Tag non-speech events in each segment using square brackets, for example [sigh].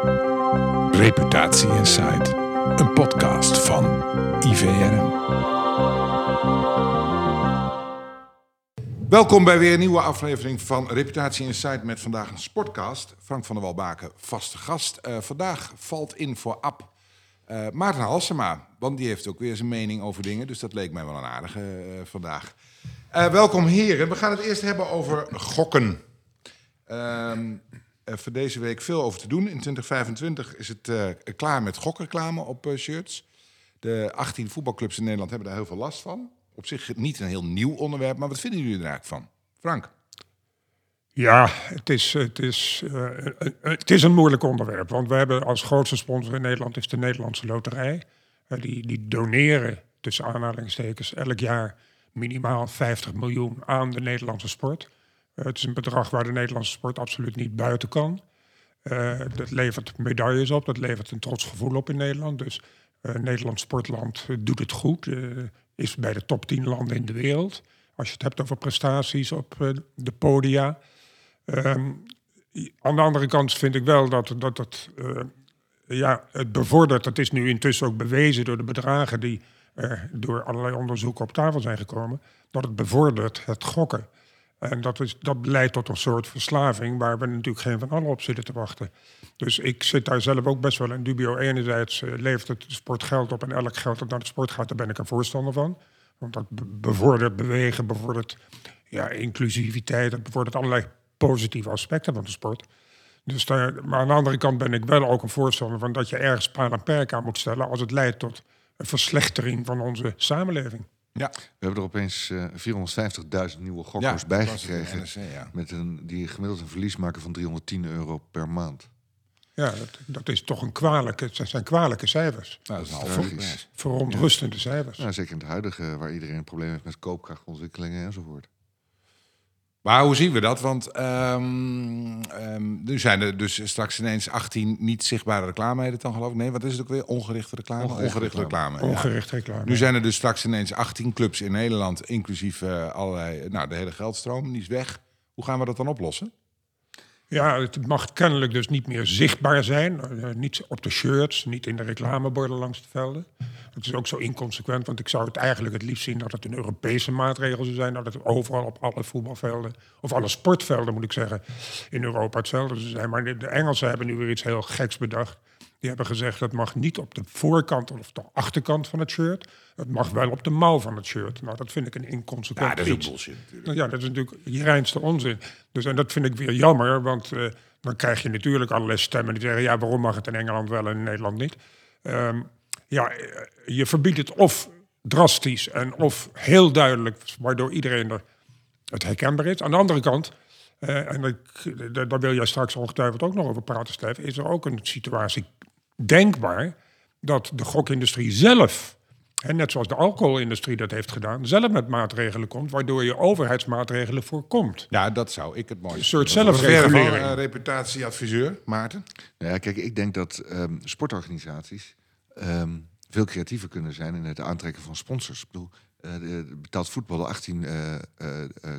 Reputatie Insight, een podcast van IVRM. Welkom bij weer een nieuwe aflevering van Reputatie Insight met vandaag een sportcast. Frank van der Walbaken, vaste gast. Uh, vandaag valt in voor Ab uh, Maarten Halsema, want die heeft ook weer zijn mening over dingen. Dus dat leek mij wel een aardige uh, vandaag. welkom heren. We gaan het eerst hebben over gokken. Ehm, voor deze week veel over te doen. In 2025 is het uh, klaar met gokreclame op uh, shirts. De 18 voetbalclubs in Nederland hebben daar heel veel last van. Op zich niet een heel nieuw onderwerp, maar wat vinden jullie er eigenlijk van? Frank? Ja, het is, het, is, het is een moeilijk onderwerp. Want we hebben als grootste sponsor in Nederland is de Nederlandse Loterij. die, die doneren, tussen aanhalingstekens, elk jaar minimaal 50 miljoen aan de Nederlandse sport. Eh, het is een bedrag waar de Nederlandse sport absoluut niet buiten kan. Uh, dat levert medailles op, dat levert een trots gevoel op in Nederland. Dus uh, Nederland sportland doet het goed, is bij de top 10 landen in de wereld. Als je het hebt over prestaties op de podia. Um, aan de andere kant vind ik wel dat, dat ja, het bevordert, het is nu intussen ook bewezen door de bedragen die door allerlei onderzoeken op tafel zijn gekomen, dat het bevordert het gokken. En dat, is, dat leidt tot een soort verslaving waar we natuurlijk geen van allen op zitten te wachten. Dus ik zit daar zelf ook best wel in dubio. Enerzijds uh, levert het sport geld op en elk geld dat naar de sport gaat, daar ben ik een voorstander van. Want dat bevordert bewegen, bevordert ja, inclusiviteit, dat bevordert allerlei positieve aspecten van de sport. Dus daar, maar aan de andere kant ben ik wel ook een voorstander van dat je ergens paal en perk aan moet stellen als het leidt tot een verslechtering van onze samenleving. Ja. We hebben er opeens uh, eh, 450.000 nieuwe gokkers ja, bij gekregen. NRC, ja. met een, die gemiddeld een verlies maken van 310 euro per maand. Ja, dat, dat is toch een kwalijke, dat zijn kwalijke cijfers. Nou, dat is een ver, verontrustende cijfers. Zeker in het huidige, waar iedereen een probleem heeft met koopkrachtontwikkelingen enzovoort. Maar hoe zien we dat? Want um, um, nu zijn er dus straks ineens 18 niet zichtbare reclame, heet het dan geloof ik. Nee, wat is het ook weer? Ongerichte reclame? Ongerichte, reclame. Ongerichte reclame. Nu zijn er dus straks ineens 18 clubs in Nederland, inclusief uh, allerlei, nou, de hele geldstroom, die is weg. Hoe gaan we dat dan oplossen? Ja, het mag kennelijk dus niet meer zichtbaar zijn. Uh, niet op de shirts, niet in de reclameborden langs de velden. Dat is ook zo inconsequent, want ik zou het eigenlijk het liefst zien dat het een Europese maatregel zou zijn. Dat het overal op alle voetbalvelden, of alle sportvelden moet ik zeggen, in Europa hetzelfde zou zijn. Maar de Engelsen hebben nu weer iets heel geks bedacht. Die hebben gezegd dat mag niet op de voorkant of de achterkant van het shirt. Het mag wel op de mouw van het shirt. Nou, dat vind ik een inconsequent Ja, dat is bullshit natuurlijk. Ja, dat is natuurlijk je reinste onzin. Dus en dat vind ik weer jammer, want uh, dan krijg je natuurlijk allerlei stemmen die zeggen... ja, waarom mag het in Engeland wel en in Nederland niet? Um, ja, eh, je verbiedt het of drastisch en of heel duidelijk... waardoor iedereen er het herkenbaar is. Aan de andere kant... Uh, en ik, daar wil jij straks ongetwijfeld ook nog over praten, Stef. Is er ook een situatie denkbaar dat de gokindustrie zelf, hè, net zoals de alcoholindustrie dat heeft gedaan, zelf met maatregelen komt, waardoor je overheidsmaatregelen voorkomt. Ja, dat zou ik het mooiste. Een soort zelfregulering. Uh, reputatieadviseur, Maarten? Ja, kijk, ik denk dat um, sportorganisaties um, veel creatiever kunnen zijn in het aantrekken van sponsors. Ik bedoel, uh, de betaald voetbal, 18 uh,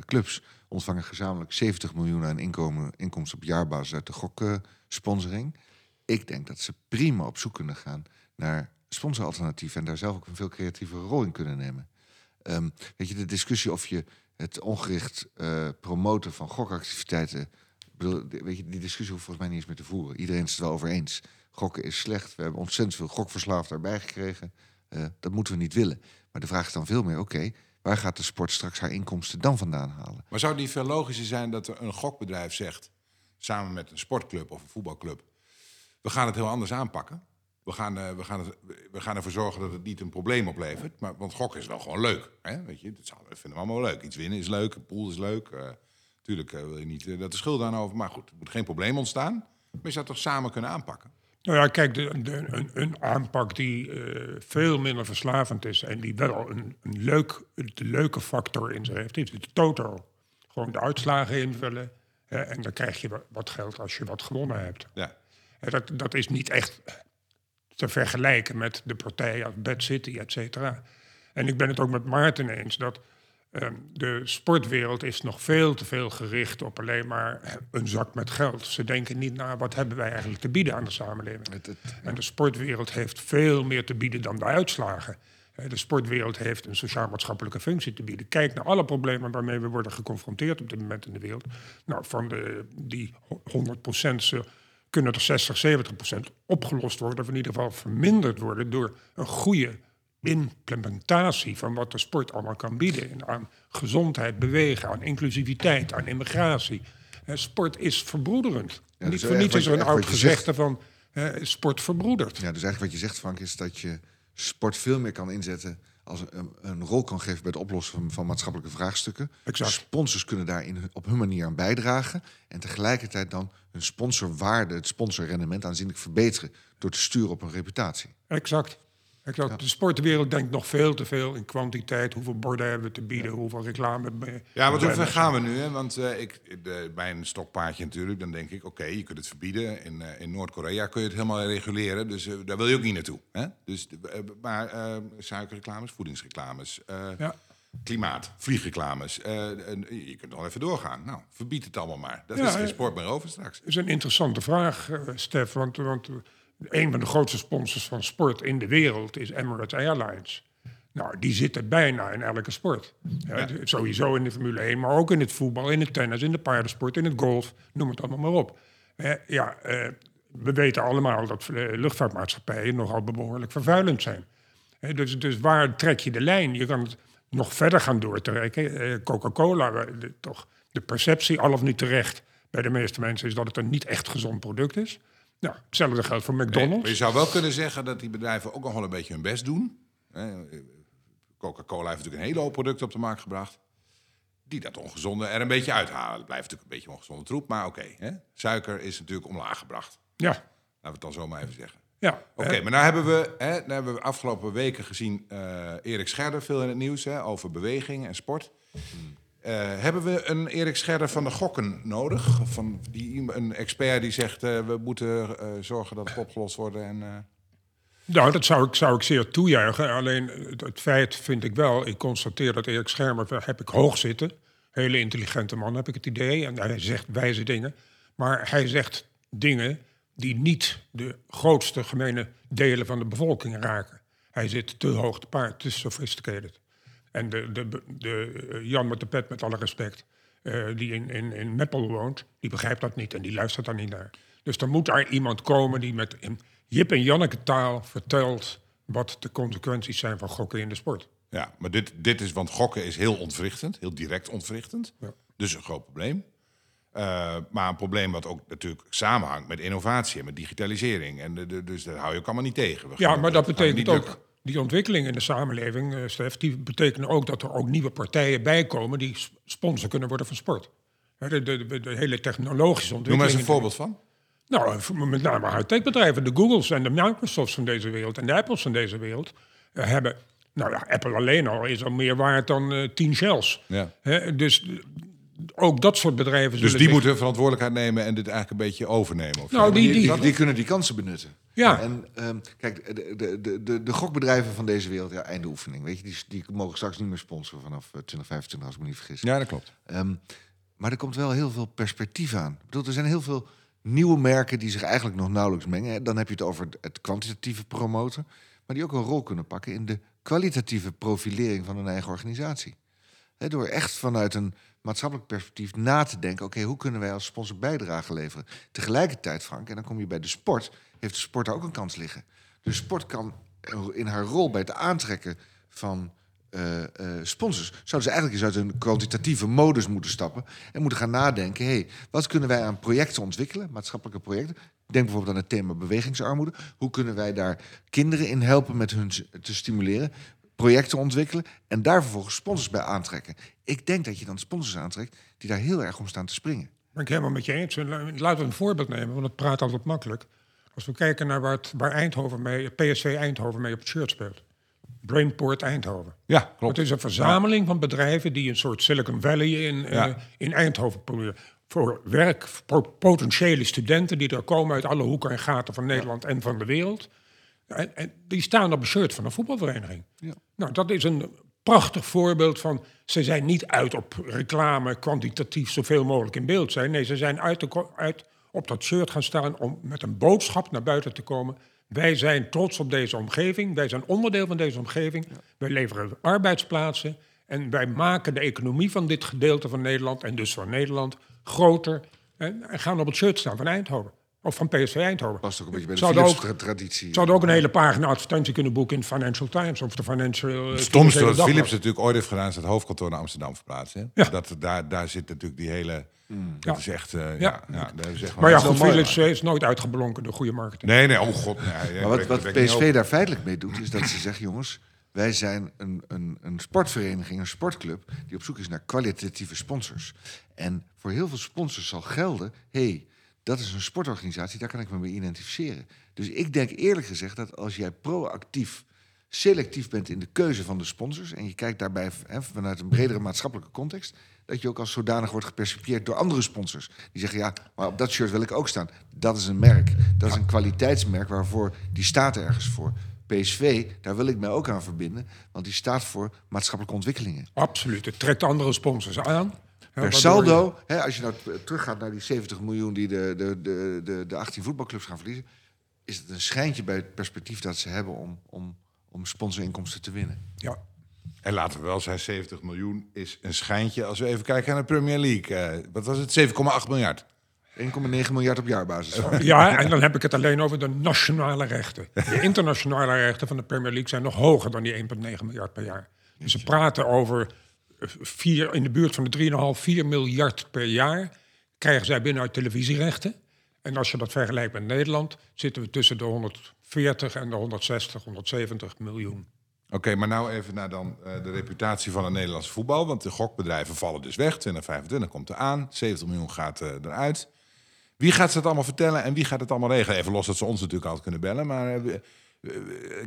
clubs ontvangen gezamenlijk 70 miljoen aan inkomen, inkomsten op jaarbasis uit de goksponsoring ik denk dat ze prima op zoek kunnen gaan naar sponsoralternatieven en daar zelf ook een veel creatievere rol in kunnen nemen. Um, weet je, de discussie of je het ongericht uh, promoten van gokactiviteiten. Bedoel, weet je, die discussie hoeft volgens mij niet eens meer te voeren. Iedereen is het wel over eens. Gokken is slecht. We hebben ontzettend veel gokverslaafd erbij gekregen. Uh, dat moeten we niet willen. Maar de vraag is dan veel meer: oké, waar gaat de sport straks haar inkomsten dan vandaan halen? Maar zou niet veel logischer zijn dat er een gokbedrijf zegt, samen met een sportclub of een voetbalclub we gaan het heel anders aanpakken. We gaan, uh, we, gaan het, we gaan ervoor zorgen dat het niet een probleem oplevert. Maar, want gokken is wel gewoon leuk. Hè? Weet je, dat, vinden we allemaal leuk. Iets winnen is leuk, een pool is leuk. Uh, tuurlijk uh, wil je niet dat de schuld aan over. Maar goed, er moet geen probleem ontstaan. Maar je zou het toch samen kunnen aanpakken? Nou ja, kijk, de, de, een, een, aanpak die veel minder verslavend is... en die wel een, een leuk, een leuke factor in zich heeft, is de toto. Gewoon de uitslagen invullen. en dan krijg je wat geld als je wat gewonnen hebt. Ja. Dat, dat is niet echt te vergelijken met de partijen als Bad City, et cetera. En ik ben het ook met Maarten eens dat Ehm, de sportwereld is nog veel te veel gericht op alleen maar een zak met geld. Ze denken niet naar wat hebben wij eigenlijk te bieden aan de samenleving. Het, het, En de sportwereld heeft veel meer te bieden dan de uitslagen. Eh, De sportwereld heeft een sociaal-maatschappelijke functie te bieden. Kijk naar alle problemen waarmee we worden geconfronteerd op dit moment in de wereld. Nou, van de, die 100% ze kunnen er 60, 70% opgelost worden, of in ieder geval verminderd worden door een goede implementatie van wat de sport allemaal kan bieden. En aan gezondheid, bewegen, aan inclusiviteit, aan immigratie. Eh, Sport is verbroederend. Ja, Niet dus voor niets is er een oud gezegde van eh, sport verbroedert. ja, dus eigenlijk wat je zegt, Frank, is dat je sport veel meer kan inzetten als een, een rol kan geven bij het oplossen van, van maatschappelijke vraagstukken. Exact. Sponsors kunnen daar in, hun- op hun manier aan bijdragen. En tegelijkertijd dan hun sponsorwaarde, het sponsorrendement aanzienlijk verbeteren. Door te sturen op hun reputatie. Exact. Exact. De sportwereld denkt nog veel te veel in kwantiteit. Hoeveel borden hebben we te bieden, hoeveel reclame. Ja, want hoe ver gaan we nu? Hè? Want eh, ik, de, bij een stokpaardje natuurlijk, dan denk ik... oké, je kunt het verbieden. In, eh, in Noord-Korea kun je het helemaal reguleren. Dus eh, daar wil je ook niet naartoe. Hè? Dus, maar suikerreclames, voedingsreclames... Ja. Klimaat, vliegreclames. je kunt al even doorgaan. Nou, verbied het allemaal maar. Dat Ja, is geen sport meer over straks. Dat is een interessante vraag, Stef. Want, want een van de grootste sponsors van sport in de wereld is Emirates Airlines. Nou, die zitten bijna in elke sport. Ja, Sowieso in de Formule 1, maar ook in het voetbal, in het tennis, in de paardensport, in het golf. Noem het allemaal maar op. Eh, ja, eh, we weten allemaal dat eh, luchtvaartmaatschappijen nogal behoorlijk vervuilend zijn. Dus, dus waar trek je de lijn? Je kan het nog verder gaan doortrekken. Eh, Coca-Cola, toch de perceptie, al of niet terecht, bij de meeste mensen is dat het een niet echt gezond product is. Nou, hetzelfde geldt voor Nee, McDonald's. maar je zou wel kunnen zeggen dat die bedrijven ook nog wel een beetje hun best doen. Coca-Cola heeft natuurlijk een hele hoop producten op de markt gebracht. Die dat ongezonde er een beetje uithalen. Het blijft natuurlijk een beetje ongezonde troep, maar oké. Suiker is natuurlijk omlaag gebracht. Ja, Laten we het dan zo maar even zeggen. ja. Oké, maar nou hebben we, hè, nou hebben we afgelopen weken gezien eh, Erik Scherder veel in het nieuws hè, over beweging en sport. Eh, hebben we een Erik Scherder van de gokken nodig? Van die, een expert die zegt eh, we moeten eh, zorgen dat het opgelost wordt en... Nou, dat zou ik, zou ik zeer toejuichen. Alleen het, feit vind ik wel, ik constateer dat Erik Schermer, heb ik hoog zitten. Hele intelligente man, heb ik het idee. En hij zegt wijze dingen. Maar hij zegt dingen die niet de grootste gemene delen van de bevolking raken. Hij zit te hoog te paard, te sophisticated. En de, de, de, eh, Jan met de pet, met alle respect, eh, die in, in, in Meppel woont, die begrijpt dat niet en die luistert daar niet naar. Dus er moet daar iemand komen die met in Jip en Janneke taal vertelt wat de consequenties zijn van gokken in de sport. Ja, maar dit, dit is, want gokken is heel ontwrichtend, heel direct ontwrichtend. Ja. Dus een groot probleem. Eh, maar een probleem wat ook natuurlijk samenhangt met innovatie en met digitalisering. En de, de- dus dat hou je ook allemaal niet tegen. We Ja, maar dat betekent ook, lukken. Die ontwikkeling in de samenleving, eh Stef, die betekenen ook dat er ook nieuwe partijen bij komen die sponsor kunnen worden van sport. De, de, de, hele technologische Noem maar eens ontwikkeling. een voorbeeld van. Nou, voor- met name high-tech bedrijven, de Googles en de Microsofts van deze wereld en de Apples van deze wereld eh, hebben. Nou ja, Apple alleen al is al meer waard dan eh, tien shells. Ja. Hè, dus eh, ook dat soort bedrijven Dus die zich- moeten verantwoordelijkheid nemen en dit eigenlijk een beetje overnemen. Of zo. Nou, die- Die, die, die- die kunnen die kansen benutten. Ja. En ehm, kijk, de, de, de, de, de gokbedrijven van deze wereld, ja, einde oefening. Weet je, die, die mogen straks niet meer sponsoren vanaf eh, 2025, als ik me niet vergis. Ja, dat klopt. Ehm, maar er komt wel heel veel perspectief aan. Ik bedoel, er zijn heel veel nieuwe merken die zich eigenlijk nog nauwelijks mengen. Dan heb je het over het- kwantitatieve promoten, maar die ook een rol kunnen pakken in de kwalitatieve profilering van hun eigen organisatie. Hè, door echt vanuit een maatschappelijk perspectief na te denken: oké, hoe kunnen wij als sponsor bijdrage leveren? Tegelijkertijd, Frank, en dan kom je bij de sport, heeft de sport daar ook een kans liggen. De sport kan in haar rol bij het aantrekken van eh, eh, sponsors, zouden ze eigenlijk eens uit een kwantitatieve modus moeten stappen en moeten gaan nadenken: hey, wat kunnen wij aan projecten ontwikkelen, maatschappelijke projecten? Denk bijvoorbeeld aan het thema bewegingsarmoede. Hoe kunnen wij daar kinderen in helpen met hun te stimuleren? Projecten ontwikkelen en daar vervolgens sponsors bij aantrekken. Ik denk dat je dan sponsors aantrekt die daar heel erg om staan te springen. Ben ik helemaal met je eens. En la- Laten we een voorbeeld nemen, want het praat altijd makkelijk. Als we kijken naar waar, het, waar Eindhoven mee, PSV Eindhoven mee op het shirt speelt. Brainport Eindhoven. Ja, klopt. Het is een verzameling van bedrijven die een soort Silicon Valley in, eh, in Eindhoven proberen. Voor werk, voor potentiële studenten die er komen uit alle hoeken en gaten van Nederland en van de wereld. En, en die staan op een shirt van een voetbalvereniging. Ja. Nou, dat is een prachtig voorbeeld van... ze zijn niet uit op reclame, kwantitatief zoveel mogelijk in beeld zijn. Nee, ze zijn uit, de ko- uit op dat shirt gaan staan om met een boodschap naar buiten te komen. Wij zijn trots op deze omgeving. Wij zijn onderdeel van deze omgeving. Wij leveren arbeidsplaatsen. En wij maken de economie van dit gedeelte van Nederland... en dus van Nederland groter. En, en gaan op het shirt staan van Eindhoven. Of van PSV Eindhoven. Past ook een beetje bij de Zouden ook- Philips-traditie. Ze hadden ook een hele pagina advertentie kunnen boeken in Financial Times of de Financial. eh, Het stomste wat. Philips natuurlijk ooit heeft gedaan... is het hoofdkantoor naar Amsterdam verplaatsen. hè? Ja. Dat, daar, daar zit natuurlijk die hele... Dat Ja. is echt... eh, ja. Ja. Ja, daar hebben ze echt Maar ja, goed, Philips is nooit uitgeblonken door goede marketing. Nee, nee, oh god. Nee, Maar wat, wat PSV daar feitelijk mee doet, is dat ze zeggen: jongens, wij zijn een, een, een sportvereniging, een sportclub, die op zoek is naar kwalitatieve sponsors. En voor heel veel sponsors zal gelden: hé, hey, dat is een sportorganisatie, daar kan ik me mee identificeren. Dus ik denk eerlijk gezegd dat als jij proactief, selectief bent in de keuze van de sponsors, en je kijkt daarbij hè, vanuit een bredere maatschappelijke context, dat je ook als zodanig wordt gepercipieerd door andere sponsors. Die zeggen, ja, maar op dat shirt wil ik ook staan. Dat is een merk. Dat is een kwaliteitsmerk waarvoor, die staat ergens voor. PSV, daar wil ik mij ook aan verbinden, want die staat voor maatschappelijke ontwikkelingen. Absoluut. Het trekt andere sponsors aan. Per saldo, hè, als je nou teruggaat naar die 70 miljoen die de, de, de, de, de 18 voetbalclubs gaan verliezen, is het een schijntje bij het perspectief dat ze hebben om, om, om sponsorinkomsten te winnen. Ja. En laten we wel zijn, 70 miljoen is een schijntje. Als we even kijken naar de Premier League. eh, wat was het? 7,8 miljard. 1,9 miljard op jaarbasis. ja, en dan heb ik het alleen over de nationale rechten. De internationale rechten van de Premier League zijn nog hoger dan die 1,9 miljard per jaar. Dus ze praten over vier, in de buurt van de 3,5, 4 miljard per jaar krijgen zij binnen uit televisierechten. En als je dat vergelijkt met Nederland, zitten we tussen de 140 en de 160, 170 miljoen. Oké, maar nou even naar dan eh, de reputatie van het Nederlandse voetbal. Want de gokbedrijven vallen dus weg. 2025 komt er aan. 70 miljoen gaat eh, eruit. Wie gaat ze het allemaal vertellen en wie gaat het allemaal regelen? Even los dat ze ons natuurlijk altijd kunnen bellen. Maar eh,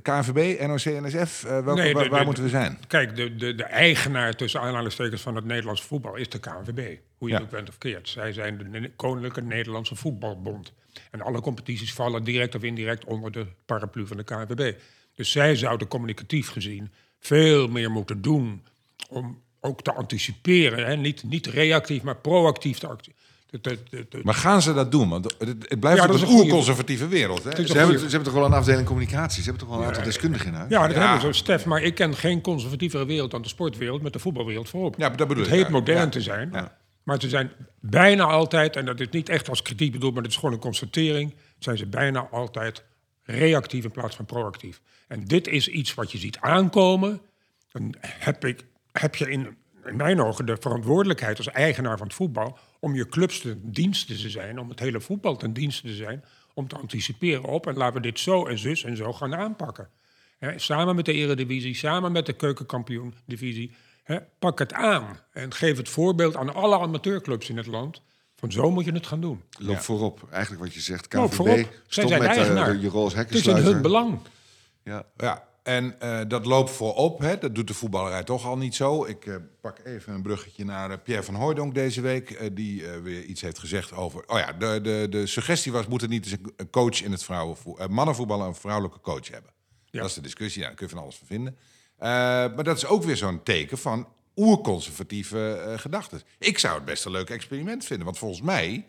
KNVB, NOC, NSF, eh, welke, Nee, de- waar, waar de- moeten we zijn? Kijk, de, de, de eigenaar tussen aanhalingstekens van het Nederlands voetbal is de KNVB. Hoe je Ja. het ook bent of keert. Zij zijn de Koninklijke Nederlandse Voetbalbond. En alle competities vallen direct of indirect onder de paraplu van de KNVB. Dus zij zouden communicatief gezien veel meer moeten doen om ook te anticiperen. Hè? Niet, niet reactief, maar proactief te Maar gaan ze dat doen? Want het, het blijft Ja, dat een een goeie- oerconservatieve wereld. Hè? Ze hebben, ze hebben toch wel een afdeling communicatie. Ze hebben toch wel een aantal deskundigen in huis. Ja, dat Ja. hebben ze, Stef. Maar ik ken geen conservatievere wereld dan de sportwereld met de voetbalwereld voorop. Ja, maar dat bedoel het ik, heet ja. modern Ja. te zijn. Ja. Maar ze zijn bijna altijd, en dat is niet echt als kritiek bedoeld, maar dat is gewoon een constatering, zijn ze bijna altijd reactief in plaats van proactief. En dit is iets wat je ziet aankomen. Dan heb, ik, heb je in, in mijn ogen de verantwoordelijkheid als eigenaar van het voetbal om je clubs ten dienste te zijn, om het hele voetbal ten dienste te zijn, om te anticiperen op en laten we dit zo en zus en zo gaan aanpakken. Hè, samen met de Eredivisie, samen met de Keukenkampioen-divisie, hè, pak het aan en geef het voorbeeld aan alle amateurclubs in het land. Van zo moet je het gaan doen. Loop voorop. Eigenlijk wat je zegt. Loop KNVB voorop. Zij stop met eh, eigenaar. je rol als Het is in hun belang. Ja. Ja, en eh, dat loopt voorop. Hè? Dat doet de voetballerij toch al niet zo. Ik eh, pak even een bruggetje naar eh, Pierre van Hooijdonk deze week. die weer iets heeft gezegd over... Oh ja, de, de, de suggestie was... moet er niet eens een- coach in het vrouwenvoe- eh, mannenvoetbal... een vrouwelijke coach hebben? Ja. Dat is de discussie. Ja, daar kun je van alles van vinden. Maar dat is ook weer zo'n teken van oerconservatieve gedachten. Ik zou het best een leuk experiment vinden. Want volgens mij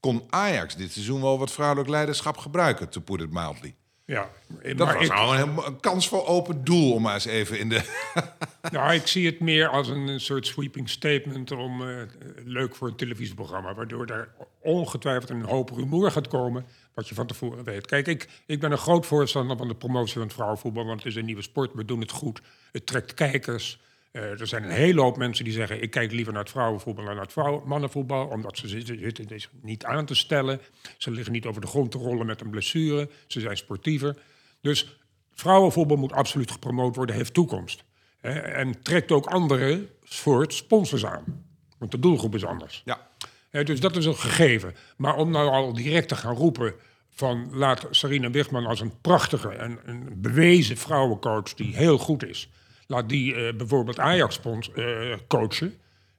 kon Ajax dit seizoen wel wat vrouwelijk leiderschap gebruiken... to put it mildly. Ja, Dat maar was ik, nou een, kans voor open doel, om maar eens even in de... [laughs] nou, ik zie het meer als een, een soort sweeping statement om eh, leuk voor een televisieprogramma, waardoor er ongetwijfeld een hoop rumoer gaat komen, wat je van tevoren weet. Kijk, ik, ik ben een groot voorstander van de promotie van het vrouwenvoetbal, want het is een nieuwe sport, we doen het goed, het trekt kijkers. Eh, er zijn een hele hoop mensen die zeggen: ik kijk liever naar het vrouwenvoetbal dan naar het mannenvoetbal, omdat ze zitten, niet aan te stellen. Ze liggen niet over de grond te rollen met een blessure. Ze zijn sportiever. Dus vrouwenvoetbal moet absoluut gepromoot worden, heeft toekomst. Hè, en trekt ook andere soort sponsors aan. Want de doelgroep is anders. Ja. Hè, dus dat is een gegeven. Maar om nou al direct te gaan roepen van laat Sarina Wichman als een prachtige en een bewezen vrouwencoach die heel goed is, laat die eh, bijvoorbeeld Ajax spons, eh, coachen.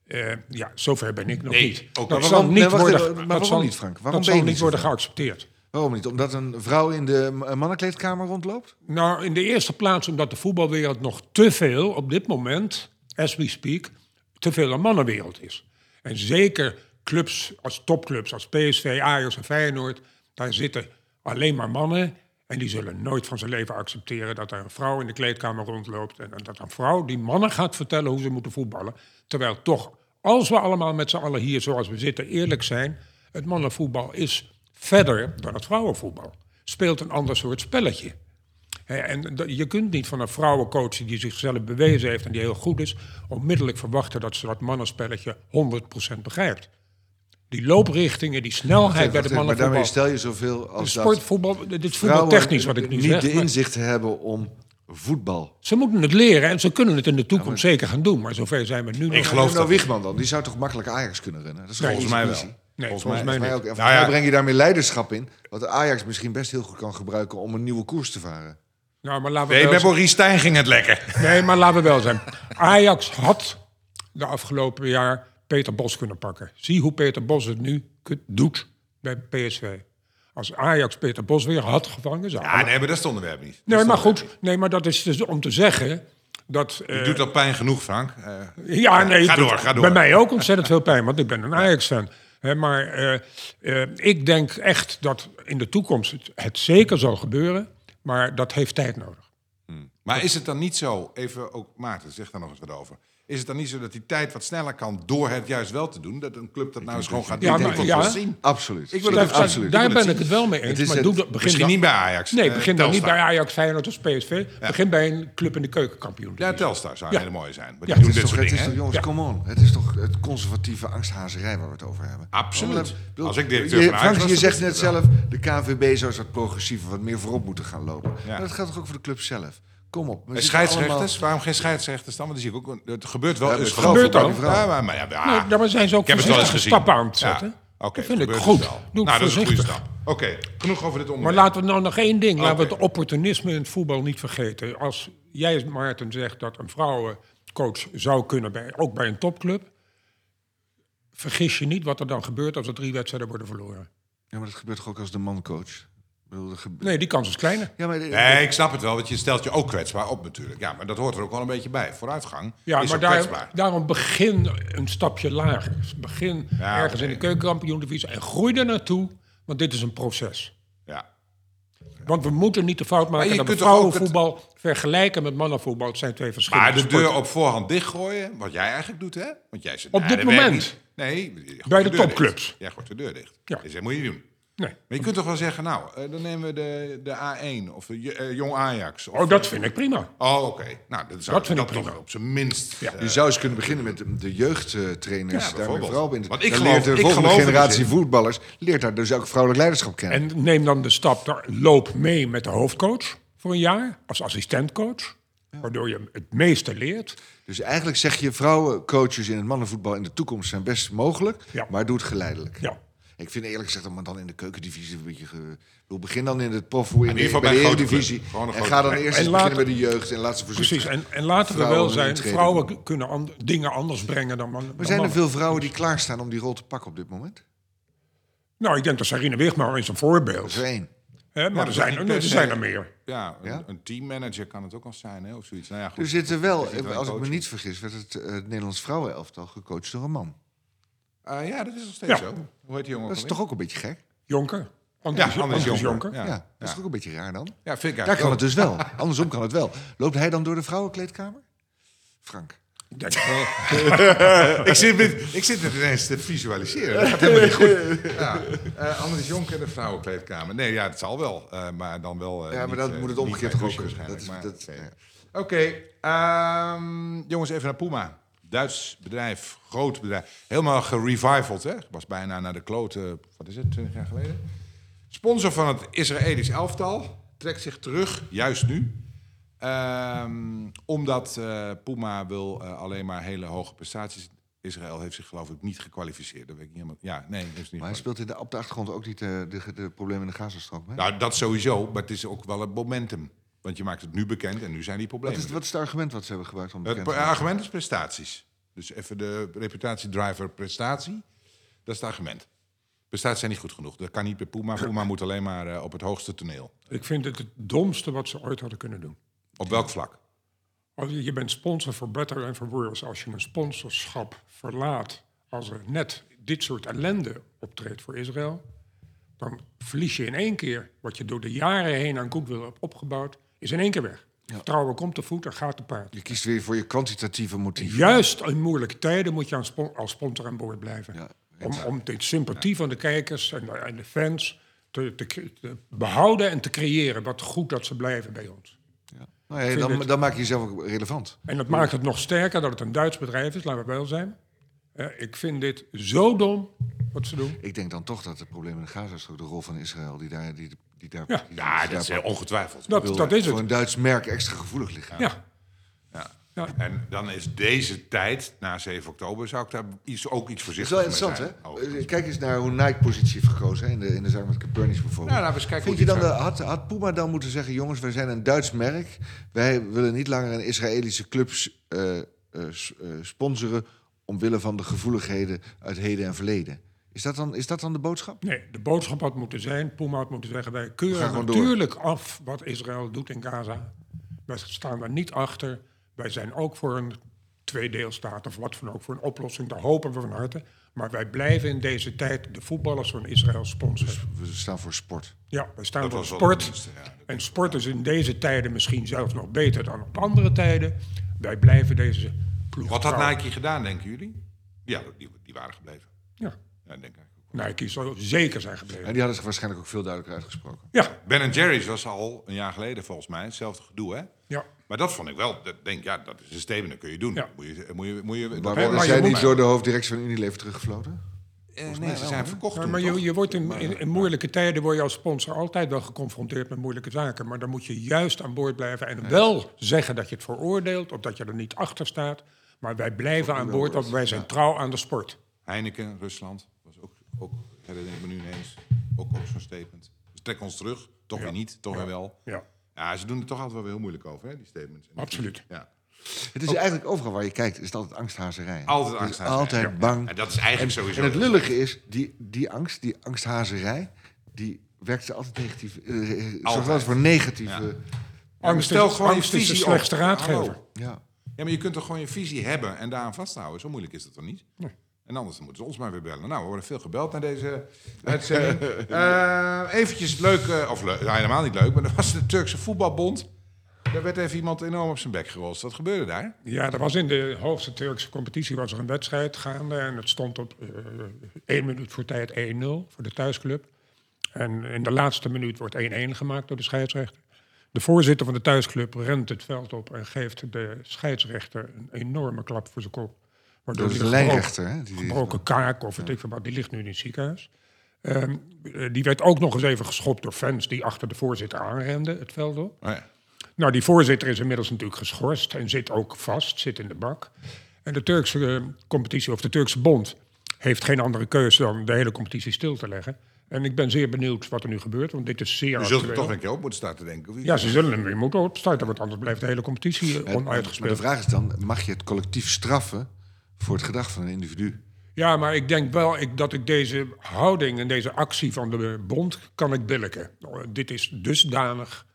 Eh, ja, zover ben ik nog Nee, niet. ook dat zal waarom- niet worden, waarom zal, niet, Frank? Waarom dat zal niet worden geaccepteerd. Waarom niet? Omdat een vrouw in de mannenkleedkamer rondloopt? Nou, in de eerste plaats omdat de voetbalwereld nog te veel op dit moment, as we speak, te veel een mannenwereld is. En zeker clubs als topclubs als PSV, Ajax en Feyenoord, daar zitten alleen maar mannen. En die zullen nooit van zijn leven accepteren dat er een vrouw in de kleedkamer rondloopt. En dat een vrouw die mannen gaat vertellen hoe ze moeten voetballen. Terwijl toch, als we allemaal met z'n allen hier zoals we zitten eerlijk zijn, het mannenvoetbal is verder dan het vrouwenvoetbal. Speelt een ander soort spelletje. En je kunt niet van een vrouwencoach die zichzelf bewezen heeft en die heel goed is, onmiddellijk verwachten dat ze dat mannenspelletje 100% begrijpt. Die looprichtingen, die snelheid bij de even, maar mannenvoetbal. daarmee stel je zoveel als dat Sportvoetbal, dit is voetbaltechnisch wat ik nu niet zeg. de maar inzichten hebben om voetbal. Ze moeten het leren en ze kunnen het in de toekomst zeker gaan doen. Maar zover zijn we nu nog. Ik geloof nou, dat. Wiegman dan, die zou toch makkelijk Ajax kunnen runnen? Dat is Nee, volgens mij wel. Nee, volgens volgens mij. niet. ook. En Nou ja. breng je daarmee leiderschap in. Wat Ajax misschien best heel goed kan gebruiken om een nieuwe koers te varen. Nou, maar laten we Nee, wel met Maurice Stijn ging het lekker. Nee, maar laten we wel zijn. Ajax had de afgelopen jaar Peter Bos kunnen pakken. Zie hoe Peter Bos het nu doet bij PSV. Als Ajax Peter Bos weer had gevangen, zou Ja, nee, maar dat is het onderwerp niet. Nee, maar goed. Nee, maar dat is dus om te zeggen dat... eh, niet. Doet dat pijn genoeg, Frank? Eh, ja, nee, ga door, ga door. Bij mij ook ontzettend veel pijn, want ik ben een Ajax-fan. Maar eh, eh, ik denk echt dat in de toekomst het, het zeker zal gebeuren, maar dat heeft tijd nodig. Maar is het dan niet zo, even ook Maarten, zeg daar nog eens wat over. Is het dan niet zo dat die tijd wat sneller kan door het juist wel te doen? Dat een club dat nou eens gewoon gaat Ja, doen? maar- ja. zien. Absoluut. Ik wil het absoluut. daar Ik wil ben het ik het wel mee eens. Het maar het- doe dat, begin Misschien dan- niet bij Ajax. Nee, eh, begin dan niet bij Ajax, Feyenoord of PSV. Begin bij een club in de keukenkampioen. Ja, Telstar zou hele mooie zijn. Ja, die Het doen is dit toch, soort het is dingen. jongens, come on. Het is toch het conservatieve angsthazerij waar we het over hebben. Absoluut. Als ik directeur je, van Ajax je dan zegt net ik het zelf, de KNVB zou eens wat progressiever, wat meer voorop moeten gaan lopen. Maar dat geldt toch ook voor de club zelf? Kom op. En scheidsrechters? allemaal- Waarom geen scheidsrechters dan? Want die zie ik ook. Het gebeurt wel. Ja, eens genoeg. gebeurt vrouw, ook. Ja, maar, maar ja, ja. Nou, daar zijn ze ook Ik heb het wel eens gezien. stappen aan het Ja. zetten. Oké, dat vind ik goed. dus. Doe het nou, dat is een goede voorzichtig. stap. Oké, genoeg over dit Maar onderwerp. laten we nou nog één ding, laten we het opportunisme in het voetbal niet vergeten. Als jij, Maarten, zegt dat een vrouwencoach zou kunnen, bij, ook bij een topclub, vergis je niet wat er dan gebeurt als er drie wedstrijden worden verloren. Ja, maar dat gebeurt toch ook als de mancoach? Nee, die kans is kleiner. Ja, maar Nee, ik snap het wel, want je stelt je ook kwetsbaar op natuurlijk. Ja, maar dat hoort er ook wel een beetje bij. Vooruitgang Ja, is maar daar, kwetsbaar. daarom begin een stapje lager. Begin Ja, ergens in de keukenkampioen-divisie en groei er naartoe, want dit is een proces. Ja. Want we moeten niet de fout maken je dat we het- vrouwenvoetbal vergelijken met mannenvoetbal. Het zijn twee verschillende Maar de deur op voorhand dichtgooien, wat jij eigenlijk doet, hè? Want jij zit Op nou, dit moment. Nee, Bij de topclubs. dicht. Jij gooit de deur dicht. Ja. Dus dat moet je doen. Nee. Maar je kunt toch wel zeggen, nou, eh, dan nemen we de, de A1 of de eh, Jong Ajax. Of, Oh, dat vind ik prima. Oh, oké. Nou, dat, zou, Dat vind ik toch op zijn minst. Ja. eh, Je zou eens kunnen beginnen met de, de jeugdtrainers. Ja, daar in. Want ik Dan geloof- leert de ik volgende geloof generatie in. voetballers leert daar dus ook vrouwelijk leiderschap kennen. En neem dan de stap, daar, loop mee met de hoofdcoach voor een jaar als assistentcoach. Waardoor je het meeste leert. Dus eigenlijk zeg je, vrouwencoaches in het mannenvoetbal in de toekomst zijn best mogelijk, Ja. maar doe het geleidelijk. Ja. Ik vind eerlijk gezegd, maar dan in de keukendivisie een beetje... Ge... Ik bedoel, begin dan in het profvoer, in, ieder de, geval bij bij de een En ga dan eerst En eens beginnen met de jeugd en laat ze voorzichtig. Precies. En, en laten we wel zijn, intreden vrouwen kunnen an- dingen anders brengen dan, man- Maar dan zijn er mannen. veel vrouwen die klaarstaan om die rol te pakken op dit moment? Nou, ik denk dat Sarine Wigmar is een Dat voorbeeld. is er één. Maar dat er is zijn, er, er zijn er meer. Ja, een, Ja? een teammanager kan het ook al zijn, hè, of zoiets. Nou ja, goed. Er zitten wel, Er zit wel als ik me niet vergis, werd het, eh, het Nederlands vrouwenelftal gecoacht door een man. Eh, ja, dat is nog steeds Ja. zo. Hoe heet die jongen? Dat is toch ook een beetje gek? Jonker. Ja, Andries, Andries Andries Jonker. Jonker. Ja. Ja, dat is toch ook een beetje raar dan? Ja, vind ik Daar kan het dus wel. [laughs] Andersom kan het wel. Loopt hij dan door de vrouwenkleedkamer? Frank. Ik denk wel. [laughs] ik, zit met, ik zit het ineens te visualiseren. Dat gaat helemaal niet goed. [laughs] Ja. Eh Anders Jonker, de vrouwenkleedkamer. Nee, ja, het zal wel. eh, maar dan wel. eh, Ja, maar niet, eh, moet het omgekeerd ook. Dat is, waarschijnlijk, dat, ja. Oké, ehm, jongens, even naar Puma. Duits bedrijf, groot bedrijf. Helemaal gerevivald, hè? Was bijna naar de kloten, wat is het, 20 jaar geleden? Sponsor van het Israëlisch elftal trekt zich terug, juist nu. Ehm, omdat eh, Puma wil eh, alleen maar hele hoge prestaties. Israël heeft zich geloof ik niet gekwalificeerd. Dat weet ik niet helemaal. Ja, nee, heeft niet. Maar hij speelt in de, op de achtergrond ook niet eh, de, de problemen in de Gazastrook? Nou, dat sowieso, maar het is ook wel een momentum. Want je maakt het nu bekend en nu zijn die wat, problemen. is, wat is het argument wat ze hebben gebruikt om Het bekend te maken? argument is prestaties. Dus even de reputatiedriver prestatie. Dat is het argument. Prestaties zijn niet goed genoeg. Dat kan niet bij Puma. [laughs] Puma moet alleen maar eh, op het hoogste toneel. Ik vind het het domste wat ze ooit hadden kunnen doen. Op welk vlak? Als je, je bent sponsor voor Better and for Worse. Als je een sponsorschap verlaat, als er net dit soort ellende optreedt voor Israël, dan verlies je in één keer wat je door de jaren heen aan goodwill hebt opgebouwd, is in één keer weg. Vertrouwen komt te voet en gaat te paard. Je kiest weer voor je kwantitatieve motief. Juist in moeilijke tijden moet je aan als sponsor aan boord blijven. Ja, om, om de sympathie van de kijkers en de, en de fans te, te, behouden en te creëren. Wat goed dat ze blijven bij ons. Ja. Nou ja, dan, dan maak je jezelf ook relevant. En dat maakt het nog sterker dat het een Duits bedrijf is, laten we wel zijn. Eh, ik vind dit zo dom wat ze doen. Ik denk dan toch dat het probleem in de Gazastrook, de rol van Israël, die daar, die, die daar, Ja. die, Ja, die dat is daar- eh, ongetwijfeld. Dat, is voor het. een Duits merk extra gevoelig liggen. Ja. Ja. Ja. En dan is deze tijd, na 7 oktober, zou ik daar iets, ook iets Dat is voorzichtig wel mee interessant, zijn. hè? Eh, Kijk eens naar hoe Nike positie heeft gekozen hè? In, de, in de zaak met Copernicus bijvoorbeeld. Nou, laten we eens kijken Vind je dan, de, had, had Puma dan moeten zeggen... jongens, wij zijn een Duits merk. Wij willen niet langer een Israëlische clubs eh, eh, eh, sponsoren... omwille van de gevoeligheden uit heden en verleden. Is dat dan, is dat dan de boodschap? Nee, de boodschap had moeten zijn, Puma had moeten zeggen... wij keuren door. natuurlijk af wat Israël doet in Gaza. Wij staan daar niet achter. Wij zijn ook voor een tweedeelstaat of wat dan ook, voor een oplossing. Daar hopen we van harte. Maar wij blijven in deze tijd de voetballers van Israël sponsoren. We staan voor sport. Ja, wij staan Dat voor sport. het minste, ja. En sport is in deze tijden misschien zelfs nog beter dan op andere tijden. Wij blijven deze ploeg Wat had. Nike gedaan, denken jullie? Ja, die, die waren gebleven. Ja, Ja, denk ik. ook. Nike zal zeker zijn gebleven. En die hadden zich waarschijnlijk ook veel duidelijker uitgesproken. Ja, Ben Jerry's was al een jaar geleden volgens mij hetzelfde gedoe, hè? ja. Maar dat vond ik wel, dat denk ja, dat is een statement, dat kun je doen. Ja. Moet je, moet je, moet je, Maar worden zij niet door de hoofddirectie van Unilever teruggefloten? Eh, nee, ze zijn verkocht Ja, maar je, je wordt in, in, in moeilijke tijden word je als sponsor altijd wel geconfronteerd met moeilijke zaken. Maar dan moet je juist aan boord blijven en wel zeggen dat je het veroordeelt of dat je er niet achter staat. Maar wij blijven aan boord, want wij zijn trouw aan de sport. Heineken, Rusland, ook, herinner ik me nu ineens, ook, ook zo'n statement. Dus trek ons terug, toch weer niet, toch weer wel. Ja, Ja, ze doen er toch altijd wel weer heel moeilijk over, hè, die statements. Absoluut. Ja. Het is eigenlijk overal waar je kijkt, is het altijd angsthazerij. Altijd angsthazerij, Altijd ja. bang. En dat is eigenlijk sowieso... En het lullige is, die, die angst, die angsthazerij, die werkt ze altijd negatief. eh, eh, zorgt Altijd. altijd voor negatieve. Ja. angst, stel gewoon je angst is de visie slechtste op. raadgever. Ja. Ja, maar je kunt toch gewoon je visie hebben en daaraan vasthouden. Zo moeilijk is dat toch niet? En anders dan moeten ze ons maar weer bellen. Nou, we worden veel gebeld naar deze [laughs] uitzending. Eh eventjes leuk, eh, of nou, helemaal niet leuk, maar er was de Turkse voetbalbond. Daar werd even iemand enorm op zijn bek gerost. Wat gebeurde daar? Ja, er was in de hoogste Turkse competitie was er een wedstrijd gaande. En het stond op eh, één minuut voor tijd 1-0 voor de thuisclub. En in de laatste minuut wordt 1-1 gemaakt door de scheidsrechter. De voorzitter van de thuisclub rent het veld op en geeft de scheidsrechter een enorme klap voor zijn kop. Waardoor Dat is hij de gebroken- lijnrechter, hè? Die, gebroken kaak of weet ik wat, die ligt nu in het ziekenhuis. Ehm, eh, die werd ook nog eens even geschopt door fans die achter de voorzitter aanrenden het veld op. Oh ja. Nou, die voorzitter is inmiddels natuurlijk geschorst en zit ook vast, zit in de bak. En de Turkse competitie, of de Turkse bond, heeft geen andere keuze dan de hele competitie stil te leggen. En ik ben zeer benieuwd wat er nu gebeurt, want dit is zeer Je zult er toch een keer op moeten starten, denk ik. Ja, ze zullen hem weer moeten opstarten, want anders blijft de hele competitie eh, maar de onuitgespeeld. vraag is dan, mag je het collectief straffen voor het gedrag van een individu? Ja, maar ik denk wel ik, dat ik deze houding en deze actie van de bond kan ik billiken. Nou, Dit is dusdanig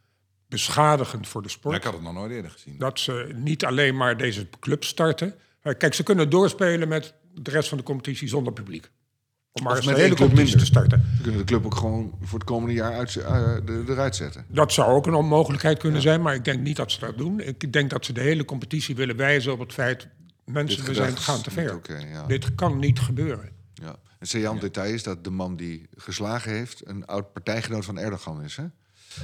beschadigend voor de Ja, sport. ik had het nog nooit eerder gezien. dat ze niet alleen maar deze club starten. Eh, Kijk, ze kunnen doorspelen met de rest van de competitie zonder publiek. Om maar met de hele competitie te minder. starten. Ze kunnen de club ook gewoon voor het komende jaar uit, de- eruit zetten. Dat zou ook een onmogelijkheid kunnen zijn, maar ik denk niet dat ze dat doen. Ik denk dat ze de hele competitie willen wijzen op het feit... mensen, Dit we zijn, gaan is te ver. oké, ja. Dit kan niet gebeuren. Ja. Een saillant detail is dat de man die geslagen heeft... een oud partijgenoot van Erdogan is. Hè?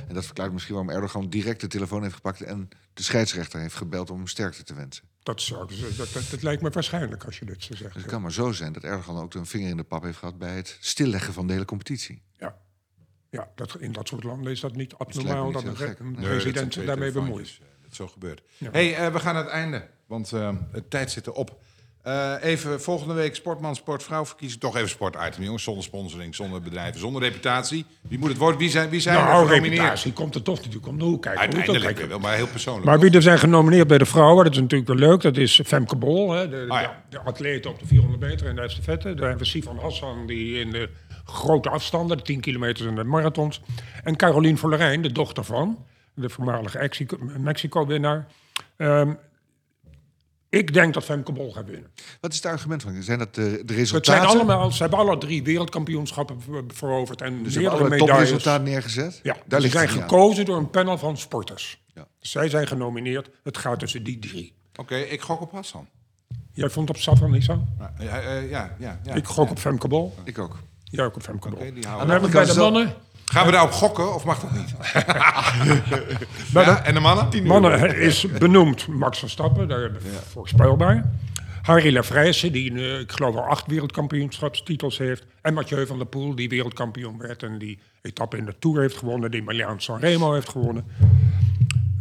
En dat verklaart misschien waarom Erdogan direct de telefoon heeft gepakt... en de scheidsrechter heeft gebeld om hem sterkte te wensen. Dat, zou, dat, dat, dat lijkt me waarschijnlijk als je dit zo zegt. Dus het kan maar zo zijn dat Erdogan ook een vinger in de pap heeft gehad... bij het stilleggen van de hele competitie. Ja, ja dat, in dat soort landen is dat niet abnormaal dat niet een, Nee, president zich daarmee bemoeit. Dat is zo gebeurt. hey, eh, we gaan naar het einde, want eh, het tijd zit erop. Eh, even volgende week sportman, sportvrouw verkiezen. Toch even sportitem, jongens. Zonder sponsoring, zonder bedrijven, zonder reputatie. Wie moet het worden? Wie zijn, wie zijn er Nou, reputatie komt er toch natuurlijk om de hoek kijken. Uiteindelijk kijkt. weer wel, maar heel persoonlijk. Maar wie er zijn genomineerd bij de vrouwen, dat is natuurlijk wel leuk. Dat is Femke Bol, hè, de, Ah, ja. de, de atlete op de 400 meter en de estafette. Daar hebben we Sifan Hassan, die in de grote afstanden, de 10 kilometer en de marathons. En Caroline Verlerijn, de dochter van, de voormalige Mexico- Mexico-winnaar. Ehm, ik denk dat Femke Bol gaat winnen. Wat is het argument van? Zijn dat de, de Het resultaten? zijn allemaal, ze hebben alle drie wereldkampioenschappen ver- veroverd en dus ze hebben meerdere alle medailles. topresultaten neergezet? Ja, Daar ze ligt zijn aan. gekozen door een panel van sporters. Ja. Zij zijn genomineerd. Het gaat tussen die drie. Oké, ik gok op Hassan. Jij vond op Safran niet zo? Ja, ja, ja, ja, ja. Ik gok op Femke Bol. Ik ook. Jij ook op Femke Bol. En dan hebben we bij de is mannen... Gaan we daarop gokken of mag dat niet? [laughs] ja, en de mannen? Mannen is benoemd Max Verstappen, daar hebben we voorspelbaar. Harry Lafrijse, die eh, ik geloof al acht wereldkampioenschapstitels heeft. En Mathieu van der Poel, die wereldkampioen werd en die etappe in de Tour heeft gewonnen. Die Milaan Sanremo heeft gewonnen.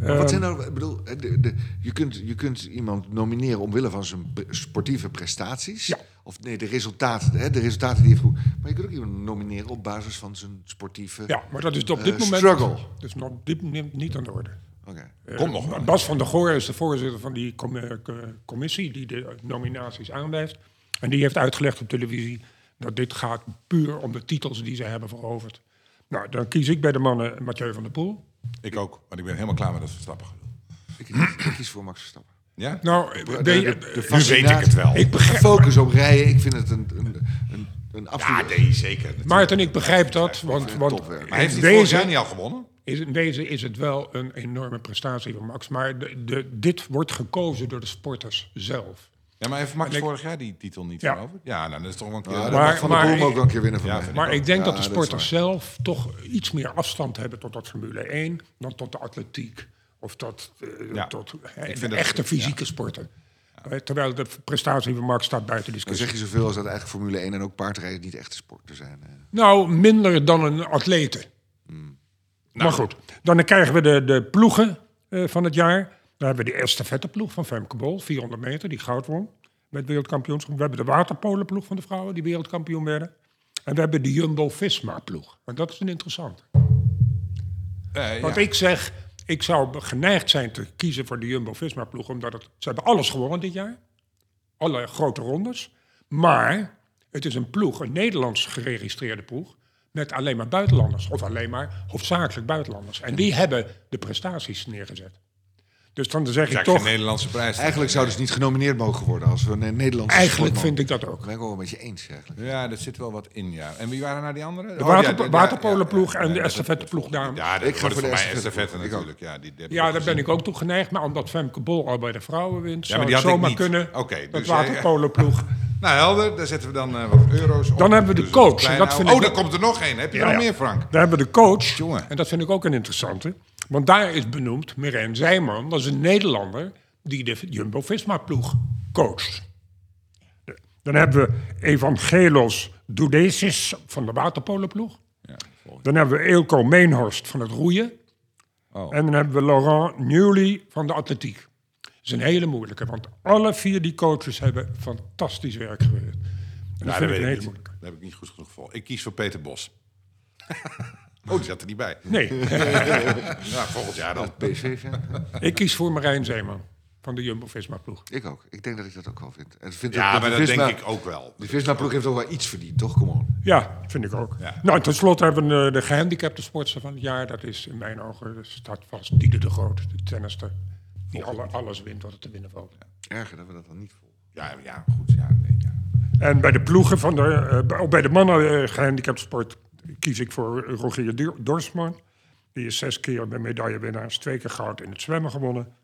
Maar Ehm, wat zijn nou, ik bedoel, de, de, je, kunt, je kunt iemand nomineren omwille van zijn sportieve prestaties. Ja. Of nee, de resultaten, hè, de resultaten die hij heeft goed. Maar je kunt ook iemand nomineren op basis van zijn sportieve. Ja, maar dat is op Eh, dit moment struggle. dus nog op dit moment niet aan de orde. Oké. Komt nog wel. Bas van der Goor is de voorzitter van die com- eh, co- commissie die de nominaties aanwijst. En die heeft uitgelegd op televisie dat dit gaat puur om de titels die ze hebben veroverd. Nou, dan kies ik bij de mannen Mathieu van der Poel. Ik ook, want ik ben helemaal klaar met dat Verstappen. Ik, ik kies voor Max Verstappen. Ja? Nou, De, de, de, de nu weet ik het wel. ik De begrijp, focus op rijden, ik vind het een, een, een, een Ja, absoluut... nee, zeker. natuurlijk. Maarten, ik begrijp dat, want, want. Maar heeft in, hij vorig jaar deze, niet al gewonnen? is, in deze is het wel een enorme prestatie van Max. Maar de, de, dit wordt gekozen door de sporters zelf. Ja, maar heeft Max ik- vorig jaar die titel niet Ja. veroverd? Ja, nou, dat is toch wel een keer... Ja, Maar- Van maar Poel hem ook een keer winnen van Ja, ik Maar ik denk Ja, dat de sporters zelf toch iets meer afstand hebben tot dat Formule 1 dan tot de atletiek. Of tot, eh, Ja. tot eh, vind de dat- echte fysieke sporten. Eh, Terwijl de prestatie van Max staat buiten Dan discussie. zeg je zoveel als dat eigenlijk Formule 1 en ook paardrijden niet echte sporten zijn. Nou, minder dan een atlete. Nou. maar goed, dan krijgen we de, de ploegen eh, van het jaar. Dan hebben we de estafetteploeg van Femke Bol, 400 meter, die goud won met wereldkampioenschap. We hebben de waterpolenploeg van de vrouwen, die wereldkampioen werden. En we hebben de Jumbo-Visma-ploeg. En dat is een interessante. Eh, Want ja. ik zeg, ik zou geneigd zijn te kiezen voor de Jumbo-Visma-ploeg... omdat het, ze hebben alles gewonnen dit jaar. Alle grote rondes. Maar het is een ploeg, een Nederlands geregistreerde ploeg... met alleen maar buitenlanders. Of alleen maar hoofdzakelijk buitenlanders. En die hebben de prestaties neergezet. Dus dan zeg ik toch... geen Nederlandse prijs. Eigenlijk zou dus niet genomineerd mogen worden als we een Nederlandse Eigenlijk vind ik dat ook. Ben ik wel een beetje eens eigenlijk. Ja, er zit wel wat in, ja. En wie waren nou die anderen? De Oh, waterpolenploeg en de dat- estafetteploeg dames. Ja, Ik ik ga voor de mij estafette. natuurlijk. Ja, die, Ja, daar ben ik ook toe geneigd. Maar omdat Femke Bol al bij de vrouwen wint... Ja, zou het zomaar kunnen Oké, dat dus jij- waterpolenploeg... [laughs] Nou, helder. Daar zetten we dan eh, wat euro's op. Dan hebben we de Dus coach, en dat vind Oh, daar komt er nog één. Heb je Ja, nog ja. meer, Frank? Daar hebben we de coach, Jongen. en dat vind ik ook een interessante. Want daar is benoemd Miren Zijman, dat is een Nederlander... die de Jumbo-Visma-ploeg coacht. Dan hebben we Evangelos Doudesis van de waterpolenploeg. Ja. Dan hebben we Eelco Meenhorst van het roeien. Oh. En dan hebben we Laurent Newley van de atletiek. Dat is een hele moeilijke, want alle vier die coaches hebben fantastisch werk gewerkt. En dat Ja, vind dat ik een hele moeilijke. Dat heb ik niet goed genoeg voor. Ik kies voor Peter Bos. [laughs] oh, die zat er niet bij. Nee, Ja, [laughs] volgend jaar dan. PSV-fan? ik kies voor Marijn Zeeman van de Jumbo-Visma-ploeg. ik ook. Ik denk dat ik dat ook wel vind. En vind Ja, maar dat Visma- denk ik ook wel. De Visma-ploeg heeft ook wel iets verdiend, toch? Kom on. Ja, vind ik ook. Ja. Nou, tenslotte hebben we eh, de gehandicapte sportster van het jaar. Dat is in mijn ogen, dat staat vast, Diede de Groot, de tennister. Die alle, alles wint wat er te winnen valt. Erger dat we dat dan niet volgen. Ja, ja goed. Ja, nee, ja. En bij de ploegen van de, eh, bij- ook bij de mannen eh, gehandicapte sport kies ik voor Rogier Dorsman. Die is zes keer bij medaillewinnaars, twee keer goud in het zwemmen gewonnen.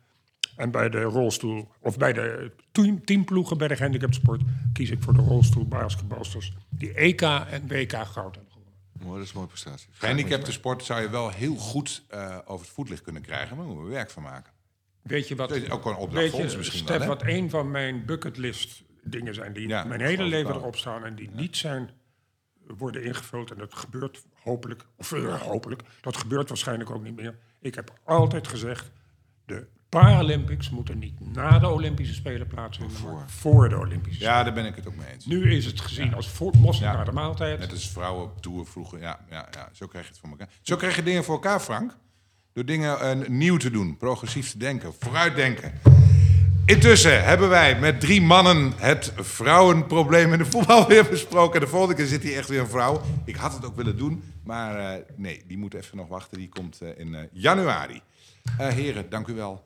En bij de rolstoel, of bij de team, teamploegen bij de gehandicapte sport, kies ik voor de rolstoelbasketbalsters. Die EK en WK goud hebben gewonnen. Mooi, dat is een mooie prestatie. Gehandicapte sport zou je wel heel goed eh, over het voetlicht kunnen krijgen. Maar daar moeten we werk van maken. Weet je wat, ook wel een opdracht voor ons misschien Stef, wel, hè? wat een van mijn bucketlist dingen zijn die Ja, mijn hele leven erop staan en die niet zijn worden ingevuld. En dat gebeurt hopelijk, of eh, hopelijk, dat gebeurt waarschijnlijk ook niet meer. Ik heb altijd gezegd, de Paralympics moeten niet na de Olympische Spelen plaatsvinden, maar voor de Olympische Ja, daar ben ik het ook mee eens. Spelen. Nu is het gezien als voor, mosterd Ja. na de maaltijd. Net als vrouwen op tour vroeger. Ja, ja, ja, zo krijg je het voor elkaar. Zo krijg je dingen voor elkaar, Frank. Door dingen eh, nieuw te doen, progressief te denken, vooruitdenken. Intussen hebben wij met drie mannen het vrouwenprobleem in de voetbal weer besproken. De volgende keer zit hier echt weer een vrouw. Ik had het ook willen doen, maar uh, nee, die moet even nog wachten. Die komt uh, in uh, januari. heren, dank u wel.